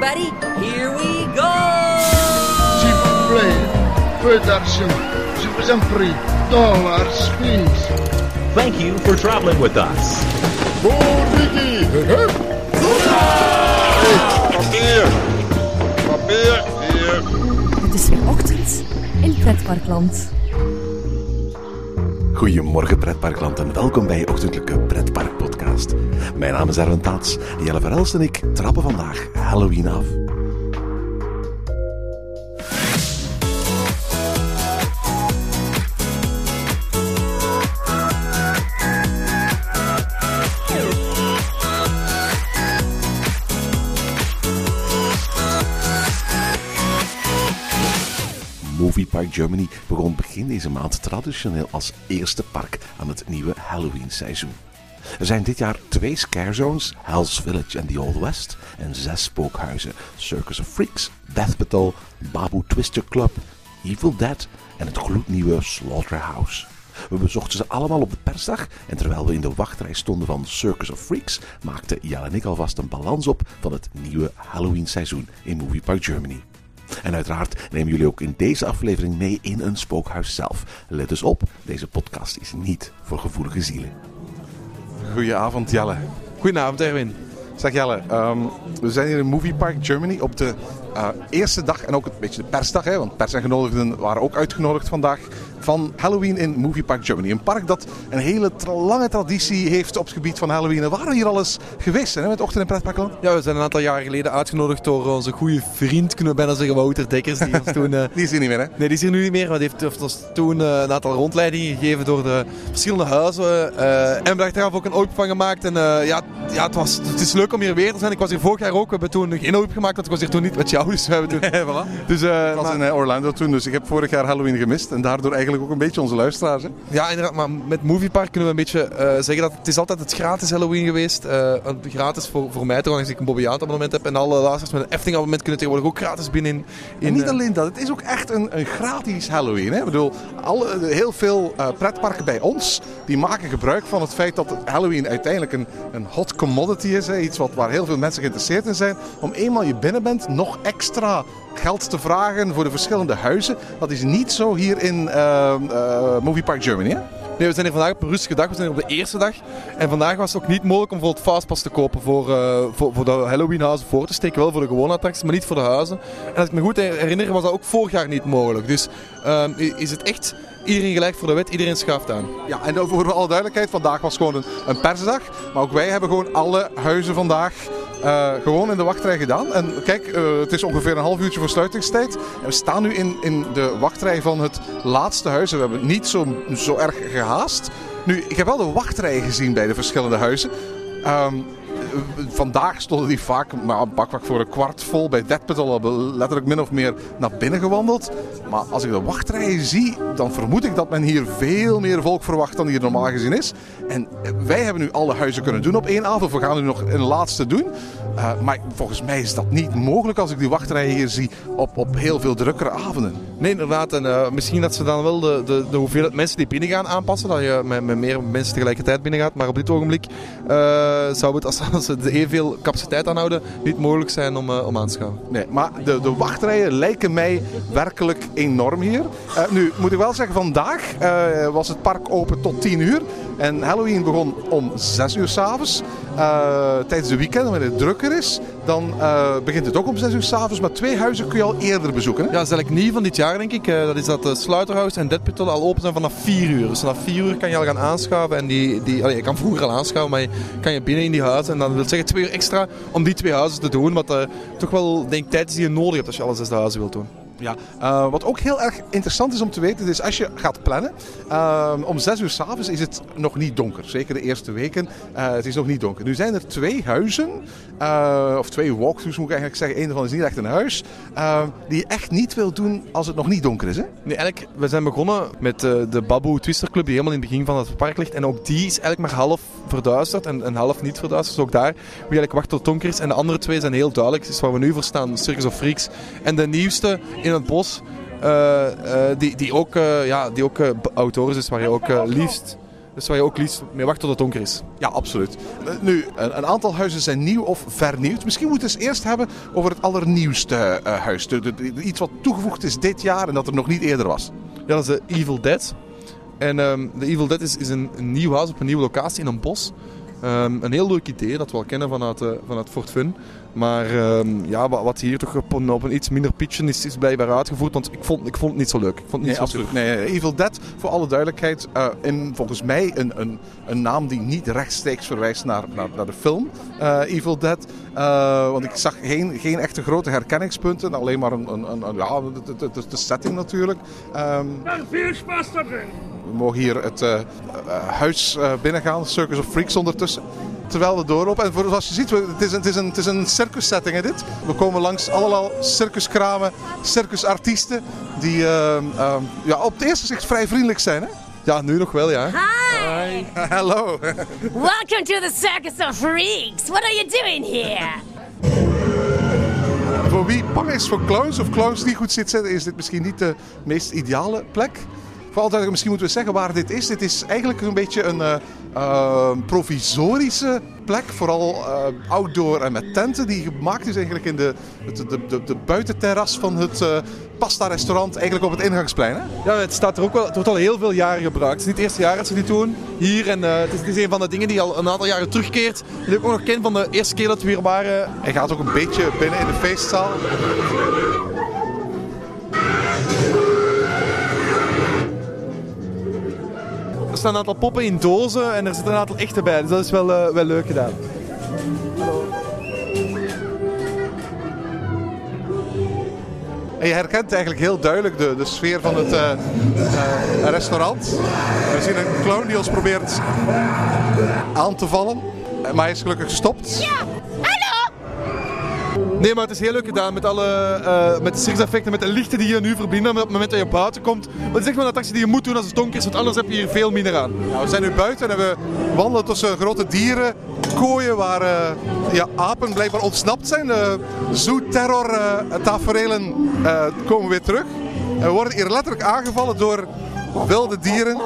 everybody, here we go! S'il vous plaît, peu d'argent. Je vous en prie. Dollars, please. Thank you for traveling with us. Papier! Papier! Hier! Het is weer ochtend in Pretparkland. Goedemorgen pretparkland en welkom bij je ochtendelijke pretpark podcast. Mijn naam is Erwin Taats, Jelle Verhelst en ik trappen vandaag Halloween af. Movie Park Germany begon begin deze maand traditioneel als eerste park aan het nieuwe Halloween seizoen. Er zijn dit jaar twee scare zones, Hell's Village en The Old West, en zes spookhuizen, Circus of Freaks, Death Battle, Babu Twister Club, Evil Dead en het gloednieuwe Slaughterhouse. We bezochten ze allemaal op de persdag en terwijl we in de wachtrij stonden van Circus of Freaks, maakten Jelle en ik alvast een balans op van het nieuwe Halloween seizoen in Movie Park Germany. En uiteraard nemen jullie ook in deze aflevering mee in een spookhuis zelf. Let dus op, deze podcast is niet voor gevoelige zielen. Goedenavond Jelle. Goedenavond Erwin. Zeg Jelle, ehm, we zijn hier in Movie Park Germany op de eh, eerste dag en ook een beetje de persdag, hè, want pers en genodigden waren ook uitgenodigd vandaag, van Halloween in Movie Park Germany. Een park dat een hele tra- lange traditie heeft op het gebied van Halloween. En waren we hier al eens geweest hè, met Ochtend in Pretparkland? Ja, we zijn een aantal jaren geleden uitgenodigd door onze goede vriend, kunnen we bijna zeggen, Wouter Dekkers. Die ons toen, eh, Die is hier niet meer hè? nee, die is hier nu niet meer, maar die heeft, heeft ons toen eh, een aantal rondleidingen gegeven door de verschillende huizen. en we hebben ook een oop van gemaakt. En ja, ja het, was, het is leuk om hier weer te zijn. Ik was hier vorig jaar ook. We hebben toen geen oop gemaakt, want ik was hier toen niet met jou. Dus we hebben toen... Dus, eh, Ik was maar- in eh, Orlando toen, dus ik heb vorig jaar Halloween gemist. En daardoor eigenlijk ook een beetje onze luisteraars. Hè? Ja, inderdaad. Maar met Moviepark kunnen we een beetje eh, zeggen dat het is altijd het gratis Halloween geweest. Eh, gratis voor, voor mij toch, als ik een Bobbejaanse abonnement heb. En alle luisteraars met een Efteling abonnement kunnen tegenwoordig ook gratis binnen in... En niet alleen dat, het is ook echt een, een gratis Halloween. Hè? Ik bedoel, alle, heel veel pretparken bij ons die maken gebruik van het feit dat Halloween uiteindelijk een, een hot commodity is. Hè? Iets wat, waar heel veel mensen geïnteresseerd in zijn. Om eenmaal je binnen bent, nog extra geld te vragen voor de verschillende huizen. Dat is niet zo hier in eh, Movie Park Germany. Hè? Nee, we zijn hier vandaag op een rustige dag. We zijn hier op de eerste dag. En vandaag was het ook niet mogelijk om bijvoorbeeld fastpass te kopen voor, eh, voor, voor de Halloween-huizen voor te steken. Wel voor de gewone attracties, maar niet voor de huizen. En als ik me goed herinner, was dat ook vorig jaar niet mogelijk. Dus ehm, is het echt iedereen gelijk voor de wet, iedereen schaft aan. Ja, en voor alle duidelijkheid, vandaag was gewoon een, een persdag. Maar ook wij hebben gewoon alle huizen vandaag eh, gewoon in de wachtrij gedaan. En kijk, eh, het is ongeveer een half uurtje voor sluitingstijd. En we staan nu in, in de wachtrij van het laatste huis. We hebben niet zo, zo erg gehaast. Nu, ik heb wel de wachtrij gezien bij de verschillende huizen. Ehm, eh, vandaag stonden die vaak maar bakwak voor een kwart vol. Bij Dead Patrol hebben letterlijk min of meer naar binnen gewandeld. Maar als ik de wachtrijen zie, dan vermoed ik dat men hier veel meer volk verwacht dan hier normaal gezien is. En eh, wij hebben nu alle huizen kunnen doen op één avond. We gaan nu nog een laatste doen. Eh, maar volgens mij is dat niet mogelijk als ik die wachtrijen hier zie op, op heel veel drukkere avonden. Nee, inderdaad. En eh, misschien dat ze dan wel de, de, de hoeveelheid mensen die binnen gaan aanpassen. Dat je met, met meer mensen tegelijkertijd binnen gaat. Maar op dit ogenblik eh, zou het, als, ze evenveel capaciteit aanhouden, niet mogelijk zijn om, eh, om aan te schaffen. Nee, maar de, de wachtrijen lijken mij werkelijk enorm hier. Nu, moet ik wel zeggen, vandaag was het park open tot 10 uur. En Halloween begon om 6 uur s'avonds. Uh, tijdens de weekend, wanneer het drukker is, dan uh, begint het ook om 6 uur s'avonds. Maar twee huizen kun je al eerder bezoeken. Ja, dat is eigenlijk nieuw van dit jaar, denk ik. Uh, dat is dat uh, Slaughterhouse en Dead Patrol al open zijn vanaf 4 uur. Dus vanaf 4 uur kan je al gaan aanschaven. En die, die, allee, je kan vroeger al aanschaven, maar je kan je binnen in die huizen. En dan wil zeggen 2 uur extra om die twee huizen te doen. Wat toch wel, denk tijd is die je nodig hebt als je alle zes huizen wilt doen. Ja, uh, wat ook heel erg interessant is om te weten, is als je gaat plannen, uh, om 6 uur s'avonds is het nog niet donker. Zeker de eerste weken, uh, het is nog niet donker. Nu zijn er twee huizen, eh, of twee walkthroughs moet ik eigenlijk zeggen. Eén daarvan is niet echt een huis, eh, die je echt niet wil doen als het nog niet donker is. Hè? Nee, eigenlijk, we zijn begonnen met de Babu Twister Club, die helemaal in het begin van het park ligt. En ook die is eigenlijk maar half verduisterd en, en half niet verduisterd. Dus ook daar moet je eigenlijk wachten tot het donker is. En de andere twee zijn heel duidelijk. Dat is waar we nu voor staan, Circus of Freaks. En de nieuwste in het bos, uh, uh, die, die ook, uh, ja, die ook outdoors is, waar je ook liefst Dus waar je ook liefst mee wacht tot het donker is. Ja, absoluut. Eh, Nu, een, aantal huizen zijn nieuw of vernieuwd. Misschien moeten we het eens eerst hebben over het allernieuwste eh, huis. De- iets wat toegevoegd is dit jaar en dat er nog niet eerder was. Ja, dat is de Evil Dead. En ehm, de Evil Dead is, is een, een nieuw huis op een nieuwe locatie in een bos. Ehm, een heel leuk idee dat we al kennen vanuit, eh, vanuit Fort Fun. Maar ehm, ja, wat, wat hier toch op een, op een iets minder pitje is, is blijkbaar uitgevoerd. Want ik vond, ik vond het niet zo leuk. Ik vond het niet Nee, zo absoluut. Nee, eh, Evil Dead, voor alle duidelijkheid, eh, in, volgens mij een, een, een naam die niet rechtstreeks verwijst naar, naar, naar de film eh, Evil Dead. Eh, want ik zag geen, geen echte grote herkenningspunten, alleen maar een, een, een, een- ja, de, de, de, de setting natuurlijk. Ehm, we mogen hier het eh, huis eh, binnengaan, Circus of Freaks ondertussen. Terwijl we doorlopen. En voor, zoals je ziet, het is, een, het is een, het is een circus setting hè, dit. We komen langs allerlei circuskramen, circusartiesten. Die ja, op het eerste gezicht vrij vriendelijk zijn. Hè? Ja, nu nog wel, ja. Hi! Hallo. Welcome to the Circus of Freaks! What are you doing here? voor wie bang is voor clowns of clowns die goed zitten, is dit misschien niet de meest ideale plek. Altijd, misschien moeten we zeggen waar dit is. Dit is eigenlijk een beetje een eh, eh, provisorische plek, vooral eh, outdoor en met tenten, die gemaakt is eigenlijk in de, de, de, de, buitenterras van het pasta-restaurant, eigenlijk op het ingangsplein. Hè? Ja, het staat er ook wel. Het wordt al heel veel jaren gebruikt. Het is niet het eerste jaar dat ze dit doen. Hier en het, is, het is een van de dingen die al een aantal jaren terugkeert. Die ik ook nog ken van de eerste keer dat we hier waren. Hij gaat ook een beetje binnen in de feestzaal. Staan een aantal poppen in dozen en er zitten een aantal echte bij. Dus dat is wel, eh, wel leuk gedaan. En je herkent eigenlijk heel duidelijk de, de sfeer van het eh, eh, restaurant. We zien een clown die ons probeert aan te vallen. Maar hij is gelukkig gestopt. Nee, maar het is heel leuk gedaan met alle eh, met de circuseffecten, met de lichten die je nu verbinden. Op het moment dat je buiten komt. Want het is echt wel een attractie die je moet doen als het donker is, want anders heb je hier veel minder aan. Nou, we zijn nu buiten en we wandelen tussen grote dieren, kooien waar eh, ja, apen blijkbaar ontsnapt zijn. De zoo-terror eh, taferelen komen weer terug. En we worden hier letterlijk aangevallen door wilde dieren.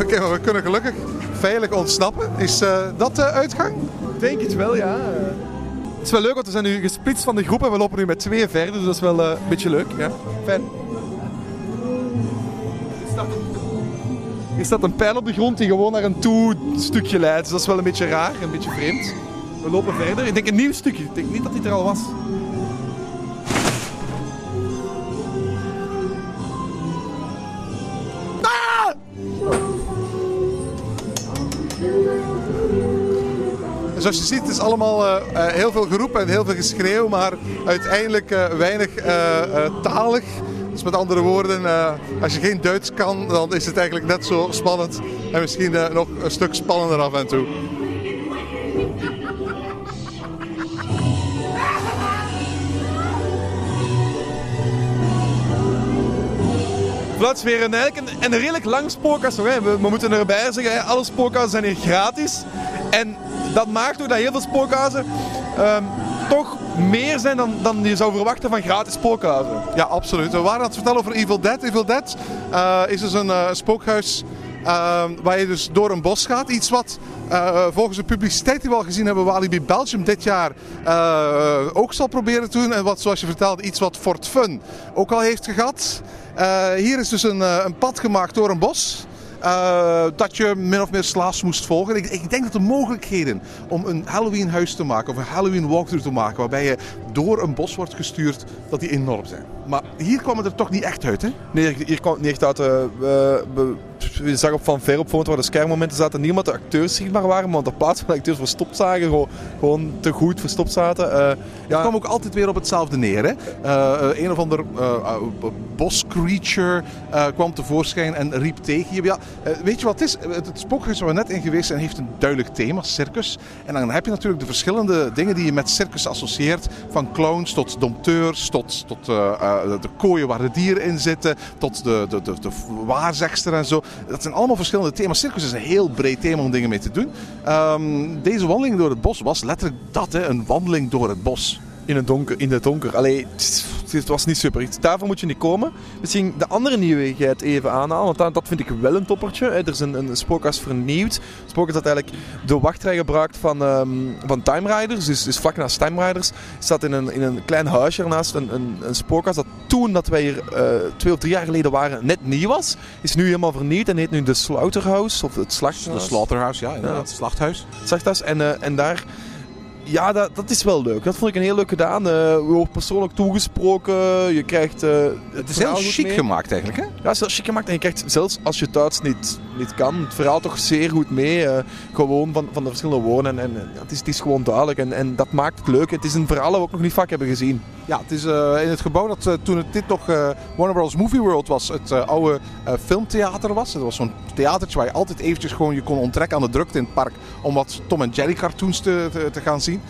Oké, maar we kunnen gelukkig veilig ontsnappen. Is eh, dat de uitgang? Ik denk het wel, ja. Het is wel leuk, want we zijn nu gesplitst van de groep en we lopen nu met twee verder. Dus dat is wel eh, een beetje leuk. Ja. Fijn. Er staat, er staat een pijl op de grond die gewoon naar een toe-stukje leidt. Dus dat is wel een beetje raar, een beetje vreemd. We lopen verder. Ik denk een nieuw stukje. Ik denk niet dat dit er al was. Zoals je ziet, het is allemaal eh, eh, heel veel geroep en heel veel geschreeuw, maar uiteindelijk eh, weinig talig. Dus met andere woorden, als je geen Duits kan, dan is het eigenlijk net zo spannend. En misschien nog een stuk spannender af en toe. Is weer een, een, een redelijk lang. Hè. We, moeten erbij zeggen, alle spookhuizen zijn hier gratis. En dat maakt ook dat heel veel spookhuizen ehm, toch meer zijn dan, dan je zou verwachten van gratis spookhuizen. Ja, absoluut. We waren aan het vertellen over Evil Dead. Evil Dead eh, is dus een eh, spookhuis eh, waar je dus door een bos gaat. Iets wat eh, volgens de publiciteit die we al gezien hebben, Walibi Belgium dit jaar ook zal proberen te doen. En wat, zoals je vertelde, iets wat Fort Fun ook al heeft gehad. Eh, hier is dus een, een pad gemaakt door een bos. Eh, dat je min of meer slaafs moest volgen. Ik, ik denk dat de mogelijkheden om een Halloween huis te maken of een Halloween walkthrough te maken waarbij je door een bos wordt gestuurd, dat die enorm zijn. Maar hier kwam het er toch niet echt uit, hè? Nee, hier kwam het niet echt uit. eh, we zagen op van ver op waar de schermmomenten zaten. Omdat de acteurs zichtbaar waren, op de plaats van de acteurs verstopt zagen. Gewoon, gewoon te goed verstopt zaten. Eh, Het ja, kwam ook altijd weer op hetzelfde neer. Hè? Eh, eh, een of ander uh, boscreature uh, kwam tevoorschijn en riep tegen je. Ja, weet je wat het is? Het, het spookhuis waar we net in geweest zijn heeft een duidelijk thema, circus. En dan heb je natuurlijk de verschillende dingen die je met circus associeert. Van clowns tot dompteurs, tot, tot de kooien waar de dieren in zitten, tot de, de, de, de waarzegster en zo. Dat zijn allemaal verschillende thema's. Circus is een heel breed thema om dingen mee te doen. Ehm, deze wandeling door het bos was letterlijk dat, hè, een wandeling door het bos. In het donker. In het donker. Allee, het, was niet super. Daarvoor moet je niet komen. Misschien de andere nieuwigheid even aanhalen. Want dat, dat vind ik wel een toppertje. Er is een, een spookhuis vernieuwd. Spookhuis dat eigenlijk de wachtrij gebruikt van, ehm, van Time Riders. Dus, dus vlak naast Time Riders staat in een, in een klein huisje ernaast een, een, een spookhuis dat toen dat wij hier eh, twee of drie jaar geleden waren net nieuw was. Is nu helemaal vernieuwd en heet nu de Slaughterhouse. Of het De slachthuis. slaughterhouse, ja, inderdaad. Het slachthuis. Slachthuis. En, eh, en daar... Ja, dat, dat is wel leuk. Dat vond ik een heel leuk gedaan. Eh we wordt persoonlijk toegesproken. Je krijgt... eh, Het is verhaal heel chic mee. gemaakt eigenlijk, hè? Ja, het is heel chic gemaakt. En je krijgt zelfs als je het Duits niet, niet kan, het verhaal toch zeer goed mee. eh, gewoon van, van de verschillende woorden. En, en het, is, het is gewoon duidelijk. En, en dat maakt het leuk. Het is een verhaal dat we ook nog niet vaak hebben gezien. Ja, het is eh, in het gebouw dat eh, toen het, dit nog eh, Warner Bros. Movie World was, het oude filmtheater was. Het was zo'n theatertje waar je altijd eventjes gewoon je kon onttrekken aan de drukte in het park om wat Tom en Jerry cartoons te, te, te gaan zien.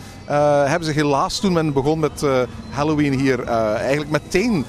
Hebben ze helaas toen men begon met Halloween hier eigenlijk meteen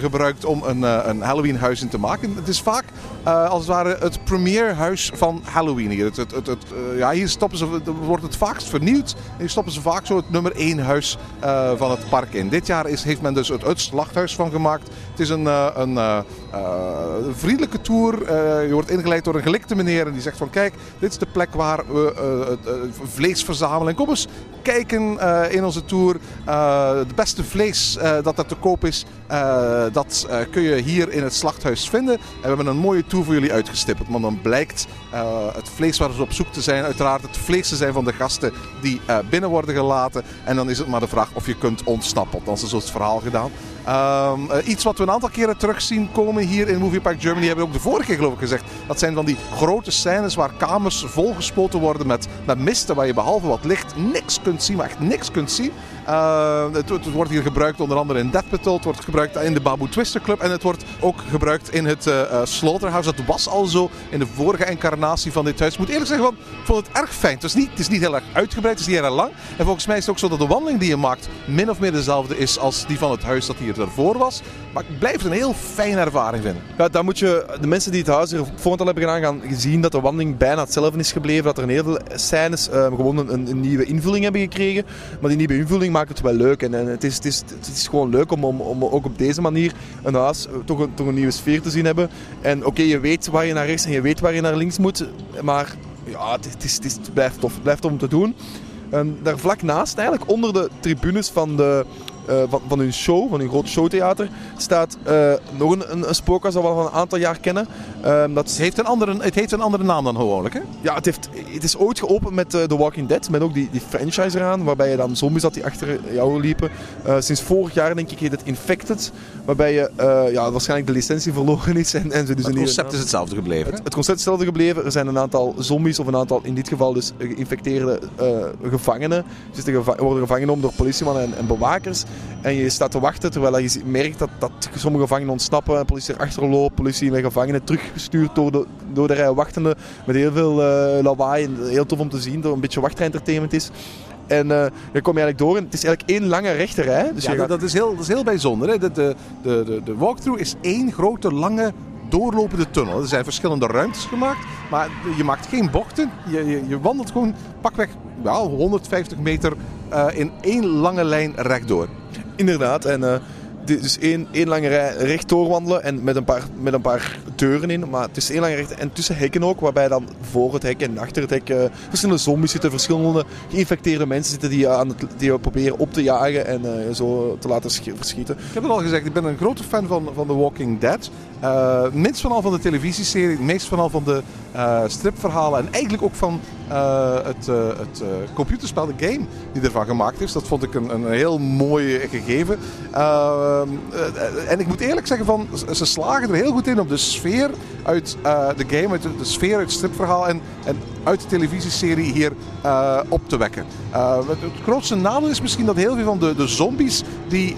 gebruikt om een, eh, een Halloween huis in te maken. Het is vaak eh, als het ware het premierhuis van Halloween hier. Het, het, het, eh, ja, hier stoppen ze, wordt het vaakst vernieuwd. Hier stoppen ze vaak zo het nummer 1 huis eh, van het park in. Dit jaar is, heeft men dus het, slachthuis van gemaakt. Het is een, eh, een eh, eh, vriendelijke tour. Eh, je wordt ingeleid door een gelikte meneer en die zegt van kijk, dit is de plek waar we eh, eh, vlees verzamelen. Kom eens kijken eh, in onze tour. Eh, het beste vlees eh, dat er te koop is, eh, dat eh, kun je hier in het slachthuis vinden. En we hebben een mooie tour voor jullie uitgestippeld. Want dan blijkt eh, het vlees waar ze op zoek te zijn, uiteraard het vlees te zijn van de gasten die eh, binnen worden gelaten. En dan is het maar de vraag of je kunt ontsnappen. Althans, is zo het verhaal gedaan. Ehm, eh, iets wat we een aantal keren terug zien komen hier in Movie Park Germany, hebben we ook de vorige keer geloof ik gezegd. Dat zijn van die grote scènes waar kamers volgespoten worden met, met misten, waar je behalve wat licht niks kunt zien, maar echt niks kunt zien. Eh, het, het wordt hier gebruikt onder andere in Death Patrol, het wordt gebruikt in de Babu Twister Club en het wordt ook gebruikt in het eh, eh, Slaughterhouse. Dat was al zo in de vorige incarnatie van dit huis. Ik moet eerlijk zeggen, ik vond het erg fijn. Het is, niet, het is niet heel erg uitgebreid, het is niet heel erg lang. En volgens mij is het ook zo dat de wandeling die je maakt min of meer dezelfde is als die van het huis dat hier daarvoor was. Maar ik blijf het een heel fijne ervaring vinden. Ja, dan moet je, de mensen die het huis hier voor al hebben gedaan, gaan zien dat de wandeling bijna hetzelfde is gebleven. Dat er heel veel scènes eh, gewoon een, een nieuwe invulling hebben gekregen. Maar die nieuwe invulling maakt het wel leuk. En, en het, is, het, is, het is gewoon leuk om, om, om ook op deze manier een huis eh, toch een, toch een nieuwe sfeer te zien hebben. En oké, je weet waar je naar rechts en je weet waar je naar links moet. Maar ja, het, is, het, is, blijft tof. Het blijft om te doen. En daar vlak naast, eigenlijk onder de tribunes van, de, eh, van, van hun show, van hun groot showtheater, staat eh, nog een, een, een spookhuis dat we al van een aantal jaar kennen. Ehm, dat Het heeft een andere, het heeft een andere naam dan gewoonlijk, hè? ja, het, heeft, het is ooit geopend met eh, The Walking Dead, met ook die, die franchise eraan, waarbij je dan zombies had die achter jou liepen. Sinds vorig jaar denk ik heet het Infected, waarbij je ja, waarschijnlijk de licentie verloren is en, en ze dus het concept is hetzelfde gebleven. het, het concept is hetzelfde gebleven. Er zijn een aantal zombies, of een aantal in dit geval dus geïnfecteerde gevangenen. Dus die geva- worden gevangen genomen door politiemannen en, en bewakers. En je staat te wachten terwijl je merkt dat, dat sommige gevangenen ontsnappen. En politie erachter loopt, politie met gevangenen teruggestuurd door de, door de rij wachtenden. Met heel veel eh, lawaai. En heel tof om te zien, dat het een beetje wachtentertainment is. En eh dan kom je eigenlijk door en het is eigenlijk één lange rechte rij. Dus Ja, dat, gaat- dat, is heel, dat is heel bijzonder. Hè? De, de, de, de, de walkthrough is één grote, lange, doorlopende tunnel. Er zijn verschillende ruimtes gemaakt, maar je maakt geen bochten. Je, je, je wandelt gewoon pakweg ja, 150 meter eh, in één lange lijn rechtdoor. Inderdaad. En eh, dit is één, één lange rij recht doorwandelen en met een, paar, met een paar deuren in. Maar het is één lange recht en tussen hekken ook, waarbij dan voor het hek en achter het hek eh, verschillende zombies zitten, verschillende geïnfecteerde mensen zitten die je, aan het, die je proberen op te jagen en eh, zo te laten sch- verschieten. Ik heb het al gezegd, ik ben een grote fan van, van The Walking Dead. Eh minst van al van de televisieserie, meest van al van de eh, stripverhalen en eigenlijk ook van eh, het, eh, het eh, computerspel, de game die ervan gemaakt is. Dat vond ik een, een heel mooi gegeven. Ehm, eh, en ik moet eerlijk zeggen, van, ze- slagen er heel goed in om de sfeer uit de game, uit de, sfeer uit het stripverhaal en, en uit de televisieserie hier op te wekken. Het, het grootste nadeel is misschien dat heel veel van de, de zombies die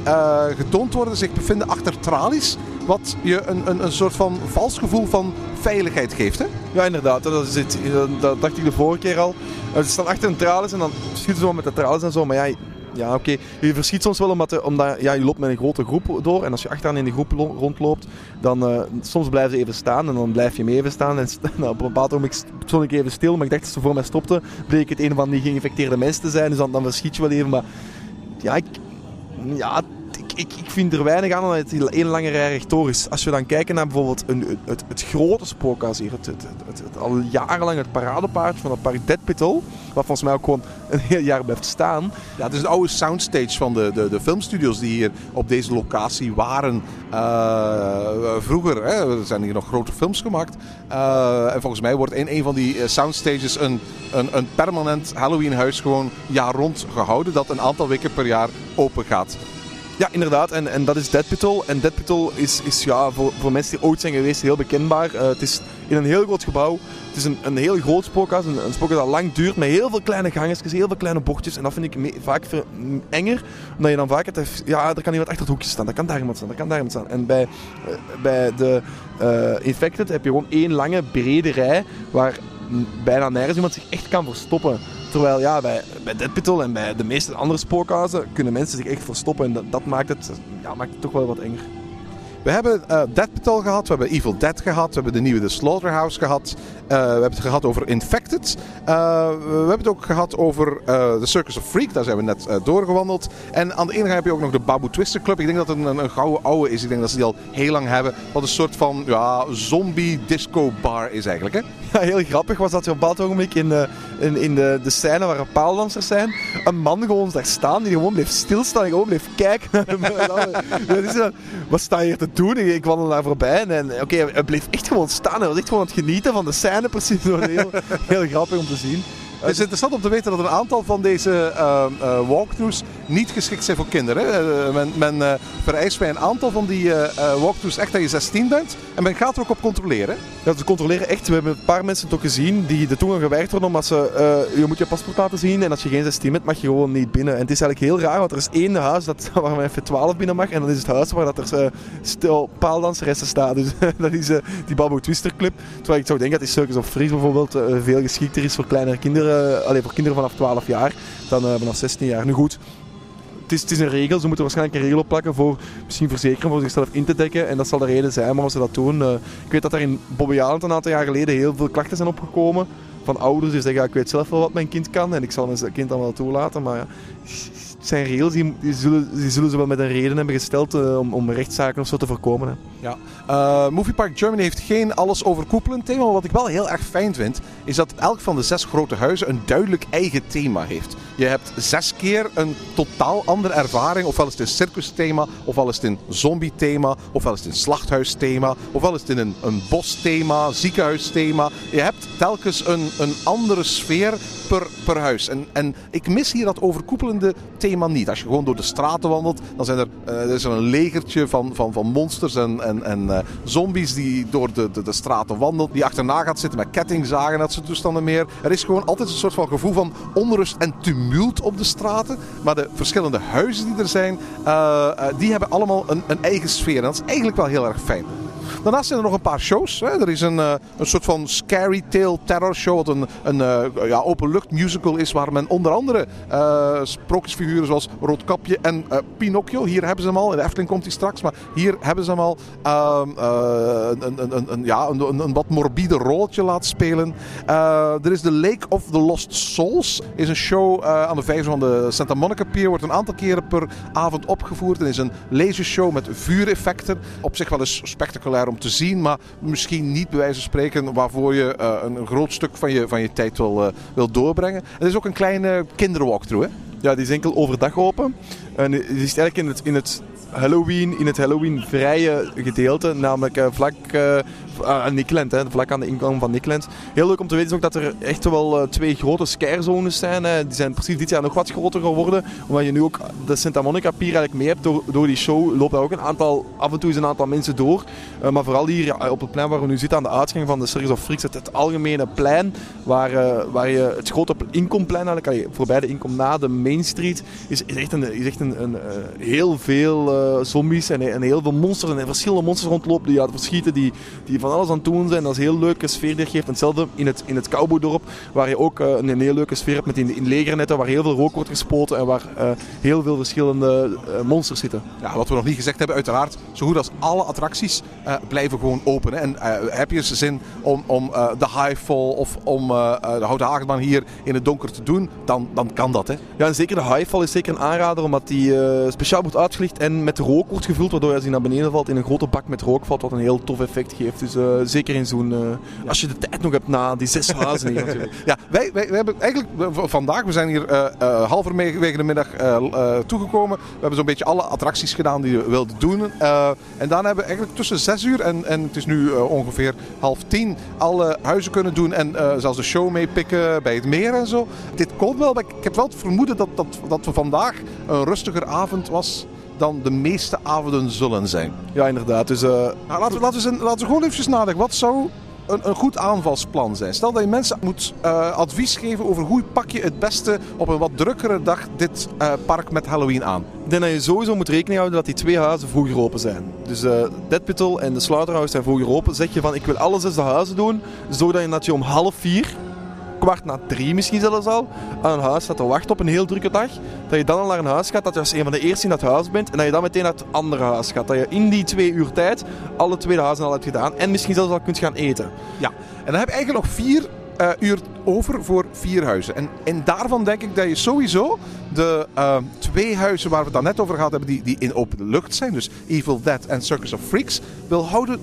getoond worden zich bevinden achter tralies. Wat je een, een, een soort van vals gevoel van veiligheid geeft. Hè? Ja, inderdaad. Dat, is het. Dat- dacht ik de vorige keer al. Ze staan achter een tralies en dan schieten ze wel met de tralies en zo. Maar ja, Ja, oké. Je verschiet soms wel omdat, omdat ja, je loopt met een grote groep door. En als je achteraan in de groep lo- rondloopt, dan eh, soms blijven ze even staan. En dan blijf je mee even staan. En nou, op een bepaald moment stond ik even stil. Maar ik dacht dat ze voor mij stopte. Bleek het een van die geïnfecteerde mensen te zijn. Dus dan, verschiet je wel even. Maar ja, ja ik, ik, vind er weinig aan dat het één lange rij rechtdoor is. Als we dan kijken naar bijvoorbeeld een, het, het grote spookhuis hier. Het, het, al jarenlang het paradepaardje van het park. Wat volgens mij ook gewoon een heel jaar blijft staan. Ja, het is een oude soundstage van de, de, de filmstudios die hier op deze locatie waren. Eh, vroeger hè, er zijn hier nog grote films gemaakt. Eh, en volgens mij wordt in een van die eh, soundstages een, een, een permanent Halloween-huis gewoon jaar rond gehouden. Dat een aantal weken per jaar open gaat. Ja, inderdaad. En, en dat is Deadpitel. En Deadpitel is, is ja, voor, voor mensen die ooit zijn geweest heel bekendbaar. Eh, het is in een heel groot gebouw. Het is een, een heel groot spookhuis. Een, een dat lang duurt met heel veel kleine gangetjes, heel veel kleine bochtjes. En dat vind ik vaak ver- enger. Omdat je dan vaak het... Ja, er kan iemand achter het hoekje staan. Er kan daar iemand staan. Er kan daar iemand staan. En bij, eh, bij de eh, Infected heb je gewoon één lange, brede rij. Waar bijna nergens iemand zich echt kan verstoppen. Terwijl ja, bij, bij en bij de meeste andere spookhuizen kunnen mensen zich echt verstoppen. En dat, dat maakt, het, ja, maakt het toch wel wat enger. We hebben Deadpital gehad, we hebben Evil Dead gehad, we hebben de nieuwe The Slaughterhouse gehad. Eh, we hebben het gehad over Infected. Eh, we hebben het ook gehad over The Circus of Freak, daar zijn we net doorgewandeld. En aan de ene kant heb je ook nog de Babu Twister Club. Ik denk dat het een, een gouden oude is, ik denk dat ze die al heel lang hebben. Wat een soort van ja, zombie disco bar is eigenlijk. Hè? Ja, heel grappig was dat je op een bepaald ogenblik in, in, in de, de scène waar er paaldansers zijn, een man gewoon daar staan die gewoon bleef stilstaan en gewoon bleef kijken naar wat sta je hier te doen? Ik, ik wandel daar voorbij en, oké, hij bleef echt gewoon staan. Hij was echt gewoon het genieten van de scène precies. Heel, heel grappig om te zien. Het is interessant om te weten dat een aantal van deze eh, walkthroughs niet geschikt zijn voor kinderen. Eh, men men eh, vereist bij een aantal van die walkthroughs echt dat je 16 bent. En men gaat er ook op controleren. Ja, ze controleren echt. We hebben een paar mensen toch gezien die de toegang geweigerd worden omdat ze... je moet je paspoort laten zien en als je geen 16 bent mag je gewoon niet binnen. En het is eigenlijk heel raar, want er is één huis dat, waar men even 12 binnen mag. En dat is het huis waar dat er stil paaldanseressen staan. Dus dat is die Babu Twister Club. Terwijl ik zou denken dat die Circus of Freeze bijvoorbeeld veel geschikter is voor kleinere kinderen. Alleen voor kinderen vanaf 12 jaar dan eh, vanaf 16 jaar. Nu goed, het is, het is een regel. Ze moeten waarschijnlijk een regel opplakken voor misschien verzekeren voor zichzelf in te dekken. En dat zal de reden zijn waarom ze dat doen. Eh, ik weet dat er in Bobby Island een aantal jaar geleden heel veel klachten zijn opgekomen. Van ouders die zeggen, ik weet zelf wel wat mijn kind kan en ik zal mijn kind dan wel toelaten. Maar ja, zijn regels, die, zullen, zullen ze wel met een reden hebben gesteld eh, om, om rechtszaken of zo te voorkomen. Hè. Ja. Eh, Movie Park Germany heeft geen alles overkoepelend thema. Maar wat ik wel heel erg fijn vind, is dat elk van de zes grote huizen een duidelijk eigen thema heeft. Je hebt zes keer een totaal andere ervaring. Ofwel is het een circusthema, ofwel is het een zombie-thema, ofwel is het een slachthuisthema, ofwel is het een, een bosthema, ziekenhuisthema. Je hebt telkens een, een andere sfeer per, per huis. En, en ik mis hier dat overkoepelende thema niet. Als je gewoon door de straten wandelt, dan zijn er, er is er een legertje van, van, van monsters en, en, en eh, zombies die door de, de, de straten wandelt. Die achterna gaat zitten met kettingzagen en dat soort toestanden meer. Er is gewoon altijd een soort van gevoel van onrust en tumult op de straten. Maar de verschillende huizen die er zijn, eh, die hebben allemaal een, een eigen sfeer. En dat is eigenlijk wel heel erg fijn. Daarnaast zijn er nog een paar shows. Hè. Er is een, eh, een soort van scary tale terror show. Wat een, een eh, ja, openlucht musical is. Waar men onder andere eh, sprookjesfiguren zoals Roodkapje en Pinocchio. Hier hebben ze hem al. In de Efteling komt hij straks. Maar hier hebben ze hem al. ehm, eh, een, een, een, ja, een, een, wat morbide rolletje laten spelen. Er is The Lake of the Lost Souls. Is een show aan de vijver van de Santa Monica Pier. Wordt een aantal keren per avond opgevoerd. En is een lasershow met vuureffecten. Op zich wel eens spectaculair om te zien. Maar misschien niet bij wijze van spreken waarvoor je eh, een, groot stuk van je, van je tijd wil, eh, wil doorbrengen. Er is ook een kleine kinderwalkthrough. Hè? Ja, die is enkel overdag open. En die is eigenlijk in het, in het Halloween, in het Halloween-vrije gedeelte, namelijk eh, vlak aan Nickland, hè, vlak aan de ingang van Nickland. Heel leuk om te weten is ook dat er echt wel eh, twee grote scarezones zijn. Hè. Die zijn precies dit jaar nog wat groter geworden, omdat je nu ook de Santa Monica Pier eigenlijk mee hebt. Door, door die show loopt daar ook een aantal, af en toe is een aantal mensen door. Eh, maar vooral hier ja, op het plein waar we nu zitten, aan de uitgang van de Circus of Freaks, het, algemene plein, waar, eh, waar je het grote inkomplein eigenlijk, voorbij de inkom na de Main Street, is, is echt, een, is echt een, een, eh, heel veel eh, zombies en, en heel veel monsters en verschillende monsters rondlopen die verschieten, die, die van alles aan het doen zijn. Dat is een heel leuke sfeer die geeft. Hetzelfde in het, in het cowboydorp, waar je ook eh, een, een heel leuke sfeer hebt met in, in legernetten, waar heel veel rook wordt gespoten en waar eh, heel veel verschillende eh, monsters zitten. Ja, wat we nog niet gezegd hebben, uiteraard, zo goed als alle attracties blijven gewoon open. Hè. En heb je eens zin om, om de Highfall of om de Houten Hagenbaan hier in het donker te doen, dan, dan kan dat. Hè. Ja, en zeker de Highfall is zeker een aanrader, omdat die speciaal wordt uitgelicht en met rook wordt gevuld, waardoor je als hij naar beneden valt in een grote bak met rook valt, wat een heel tof effect geeft. Dus eh, zeker in zo'n... eh, Als je de tijd nog hebt na die zes huizen hier natuurlijk. Ja, wij, wij, wij hebben eigenlijk vandaag, we zijn hier eh halverwege de middag toegekomen. We hebben zo'n beetje alle attracties gedaan die we wilden doen. En daarna hebben we eigenlijk tussen zes uur en, en het is nu ongeveer half tien alle huizen kunnen doen. En zelfs de show meepikken bij het meer en zo. Dit komt wel, maar ik ik heb wel het vermoeden dat, dat, dat we vandaag een rustiger avond was dan de meeste avonden zullen zijn. Ja, inderdaad. Dus eh, Nou, laten, we, laten, we, eens- laten we gewoon even nadenken. Wat zou een, een goed aanvalsplan zijn? Stel dat je mensen moet eh, advies geven over hoe pak je het beste op een wat drukkere dag dit eh, park met Halloween aan. Ik denk dat je sowieso moet rekening houden dat die twee huizen vroeger open zijn. Dus eh Deadpitel en de Slaughterhouse zijn vroeger open. Zeg je van ik wil alle zes de huizen doen, zodat je, dat je om half vier, kwart na drie misschien zelfs al, aan een huis staat te wachten op een heel drukke dag. Dat je dan al naar een huis gaat, dat je als een van de eerste in dat huis bent en dat je dan meteen naar het andere huis gaat. Dat je in die twee uur tijd alle twee huizen al hebt gedaan en misschien zelfs al kunt gaan eten. Ja, en dan heb je eigenlijk nog vier eh, uur over voor vier huizen. En, en daarvan denk ik dat je sowieso de eh, twee huizen waar we het net over gehad hebben, die, die in open lucht zijn, dus Evil Dead en Circus of Freaks, wil houden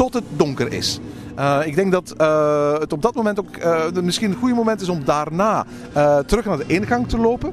tot het donker is. Eh, ik denk dat eh, het op dat moment ook eh, misschien een goede moment is om daarna terug naar de ingang te lopen.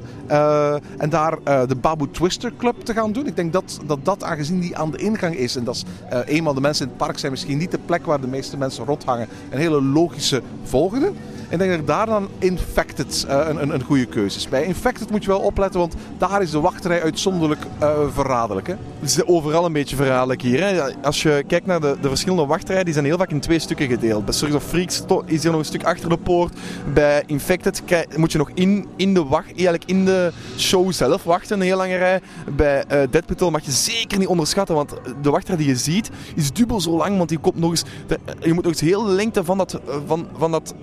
en daar de Babu Twister Club te gaan doen. Ik denk dat dat, dat aangezien die aan de ingang is. En dat eenmaal de mensen in het park zijn misschien niet de plek waar de meeste mensen rondhangen. Een hele logische volgende. Ik denk dat daar dan Infected eh, een, een, goede keuze is. Bij Infected moet je wel opletten, want daar is de wachtrij uitzonderlijk eh, verraderlijk. Hè? Het is overal een beetje verraderlijk hier. Hè. Als je kijkt naar de, de verschillende wachtrijen, die zijn heel vaak in twee stukken gedeeld. Bij Circus of Freaks is er nog een stuk achter de poort. Bij Infected moet je nog in, in, de wacht, eigenlijk in de show zelf wachten, een heel lange rij. Bij Deadpool mag je zeker niet onderschatten, want de wachtrij die je ziet is dubbel zo lang, want die komt nog eens... je moet nog eens heel de lengte van dat, van, van, dat,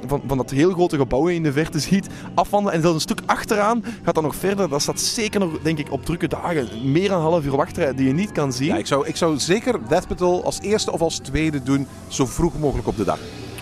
ehm, van, van dat heel grote gebouw in de verte ziet afwandelen. En zelfs een stuk achteraan gaat dat nog verder. Dat staat zeker nog, denk ik, op drukke dagen. Meer dan een half uur wachtrij die je niet kan zien. Ja, ik, zou, ik zou zeker Deathpetal als eerste of als tweede doen, zo vroeg mogelijk op de dag.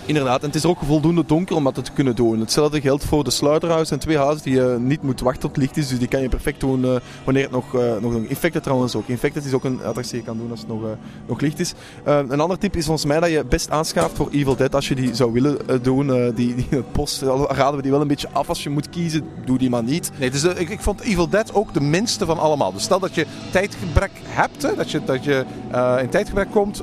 Inderdaad, en het is er ook voldoende donker om dat te kunnen doen. Hetzelfde geldt voor de Slaughterhouse en twee huizen die je niet moet wachten tot licht is. Dus die kan je perfect doen eh, wanneer het nog, eh nog... Infected trouwens ook. Infected is ook een attractie die je kan doen als het nog, eh, nog licht is. Eh, een ander tip is volgens mij dat je best aanschaaft voor Evil Dead als je die zou willen eh, doen. Eh, die, die post raden we die wel een beetje af als je moet kiezen. Doe die maar niet. Nee, dus ik, ik vond Evil Dead ook de minste van allemaal. Dus stel dat je tijdgebrek hebt, hè, dat je, dat je eh, in tijdgebrek komt,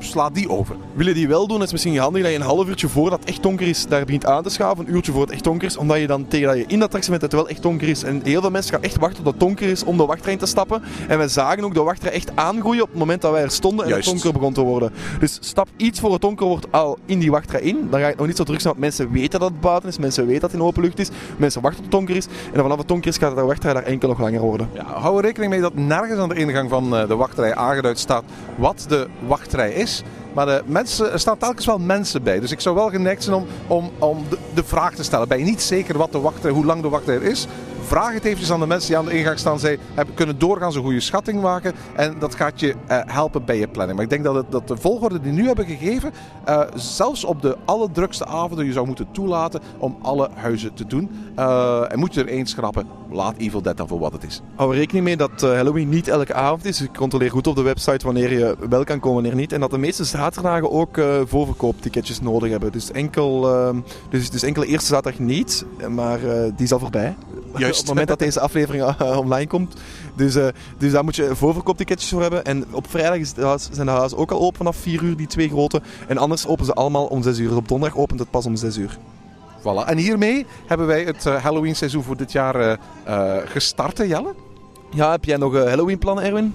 eh, sla die over. Wil je die wel doen, is het misschien handig dat je een half uurtje voordat het echt donker is, daar begint aan te schaven. Een uurtje voor het echt donker is, omdat je dan tegen dat je in de attractie bent, dat het wel echt donker is. En heel veel mensen gaan echt wachten tot het donker is om de wachtrij in te stappen. En wij zagen ook de wachtrij echt aangroeien op het moment dat wij er stonden en Juist. het donker begon te worden. Dus stap iets voor het donker wordt al in die wachtrij in. Dan ga je het nog niet zo druk zijn, want mensen weten dat het buiten is, mensen weten dat het in open lucht is. Mensen wachten tot het donker is. En vanaf het donker is gaat de wachtrij daar enkel nog langer worden. Ja, hou er rekening mee dat nergens aan de ingang van eh, de wachtrij aangeduid staat wat de wachtrij is. Maar mensen, er staan telkens wel mensen bij. Dus ik zou wel geneigd zijn om, om, om de, de vraag te stellen. Ben je niet zeker wat de wachtrij, hoe lang de wachtrij is? Vraag het eventjes aan de mensen die aan de ingang staan. Zij kunnen doorgaans een goede schatting maken. En dat gaat je eh, helpen bij je planning. Maar ik denk dat, het, dat de volgorde die nu hebben gegeven, eh, zelfs op de allerdrukste avonden, je zou moeten toelaten om alle huizen te doen. Eh, en moet je er één schrappen, laat Evil Dead dan voor wat het is. Hou er rekening mee dat Halloween niet elke avond is. Dus controleer goed op de website wanneer je wel kan komen, wanneer niet. En dat de meeste zaterdagen ook eh voorverkoopticketjes nodig hebben. Dus enkel, dus, dus enkel eerste zaterdag niet, maar die is al voorbij. Juist. op het moment dat deze aflevering eh, online komt. Dus, eh, dus daar moet je voorverkoopticketjes voor hebben. En op vrijdag is huis- zijn de huizen ook al open vanaf 4 uur, die twee grote. En anders openen ze allemaal om 6 uur. Dus op donderdag opent het pas om 6 uur. Voilà. En hiermee hebben wij het eh, Halloween seizoen voor dit jaar eh, gestart, hè, Jelle? Ja, heb jij nog Halloween plannen, Erwin?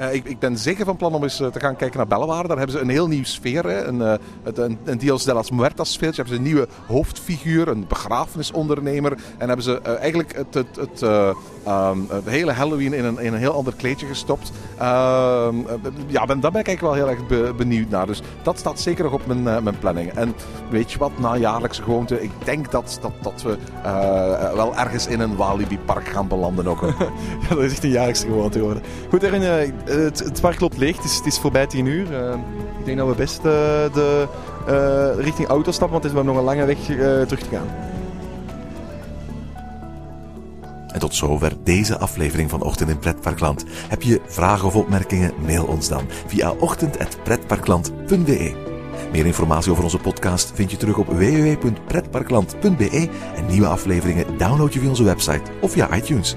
Eh, ik, ik ben zeker van plan om eens eh, te gaan kijken naar Bellewaarde. Daar hebben ze een heel nieuw sfeer. Een, eh, een, een Dios de las Muertas sfeertje. Hebben ze een nieuwe hoofdfiguur, een begrafenisondernemer. En hebben ze eigenlijk het, het, eh, ehm, het hele Halloween in een, in een heel ander kleedje gestopt. Ehm, eh, ja, ben, daar ben ik eigenlijk wel heel erg be- benieuwd naar. Dus dat staat zeker nog op mijn, mijn planning. En weet je wat, na jaarlijkse gewoonte, ik denk dat, dat, dat we wel ergens in een Walibi-park gaan belanden ook. Ja, dat is echt een jaarlijkse gewoonte geworden. Goed, Erin, het, het park loopt leeg. Het is, het is voorbij 10 uur. Eh, ik denk dat we best eh, de, eh, richting auto stappen, want het is nog een lange weg eh, terug te gaan. En tot zover deze aflevering van Ochtend in Pretparkland. Heb je vragen of opmerkingen? Mail ons dan via ochtend.pretparkland.be. Meer informatie over onze podcast vind je terug op www.pretparkland.be en nieuwe afleveringen download je via onze website of via iTunes.